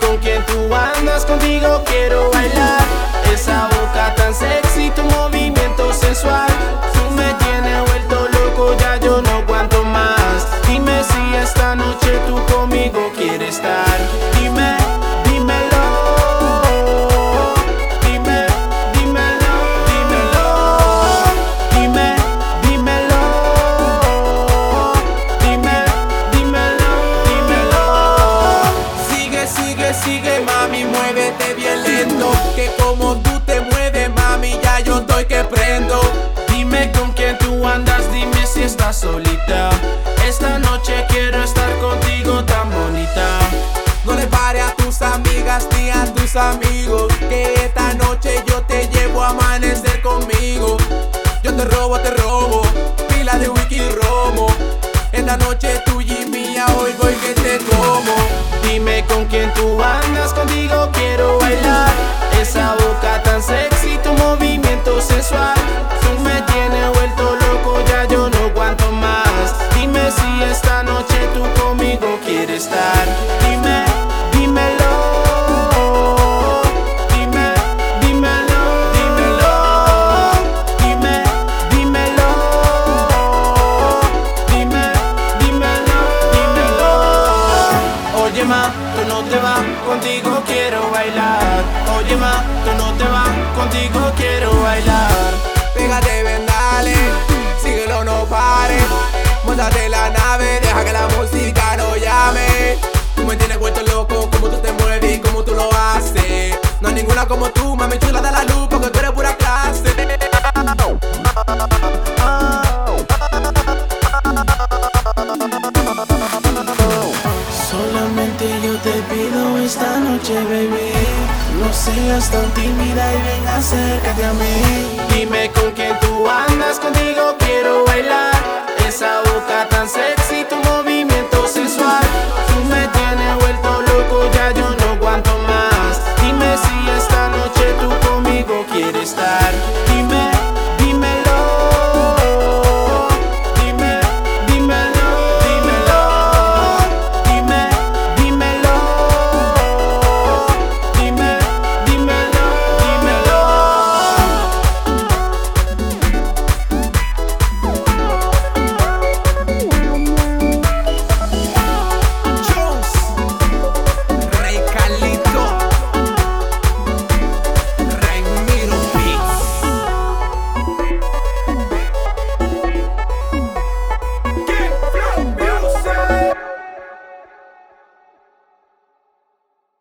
con quién tú andas, contigo quiero bailar. Solita. Esta noche quiero estar contigo tan bonita. No le pare a tus amigas ni a tus amigos. Que esta noche yo te llevo a amanecer conmigo. Yo te robo, te robo. Pila de wiki romo. Esta noche ma, tú no te vas, contigo quiero bailar. Oye ma, tú no te vas, contigo quiero bailar. Pégate, ven, dale. Síguelo, no pares. Móntate la nave, deja que la música no llame. Tú me tienes vuelto loco, como tú te mueves y como tú lo haces. No hay ninguna como tú, mami chula la luz, No seas tan tímida y ven acércate a mí. Dime con quién tú andas, contigo quiero bailar. Esa boca tan sexy, tu movimiento sensual. Tú me tienes vuelto loco, ya yo no aguanto más. Dime si esta noche tú conmigo quieres estar.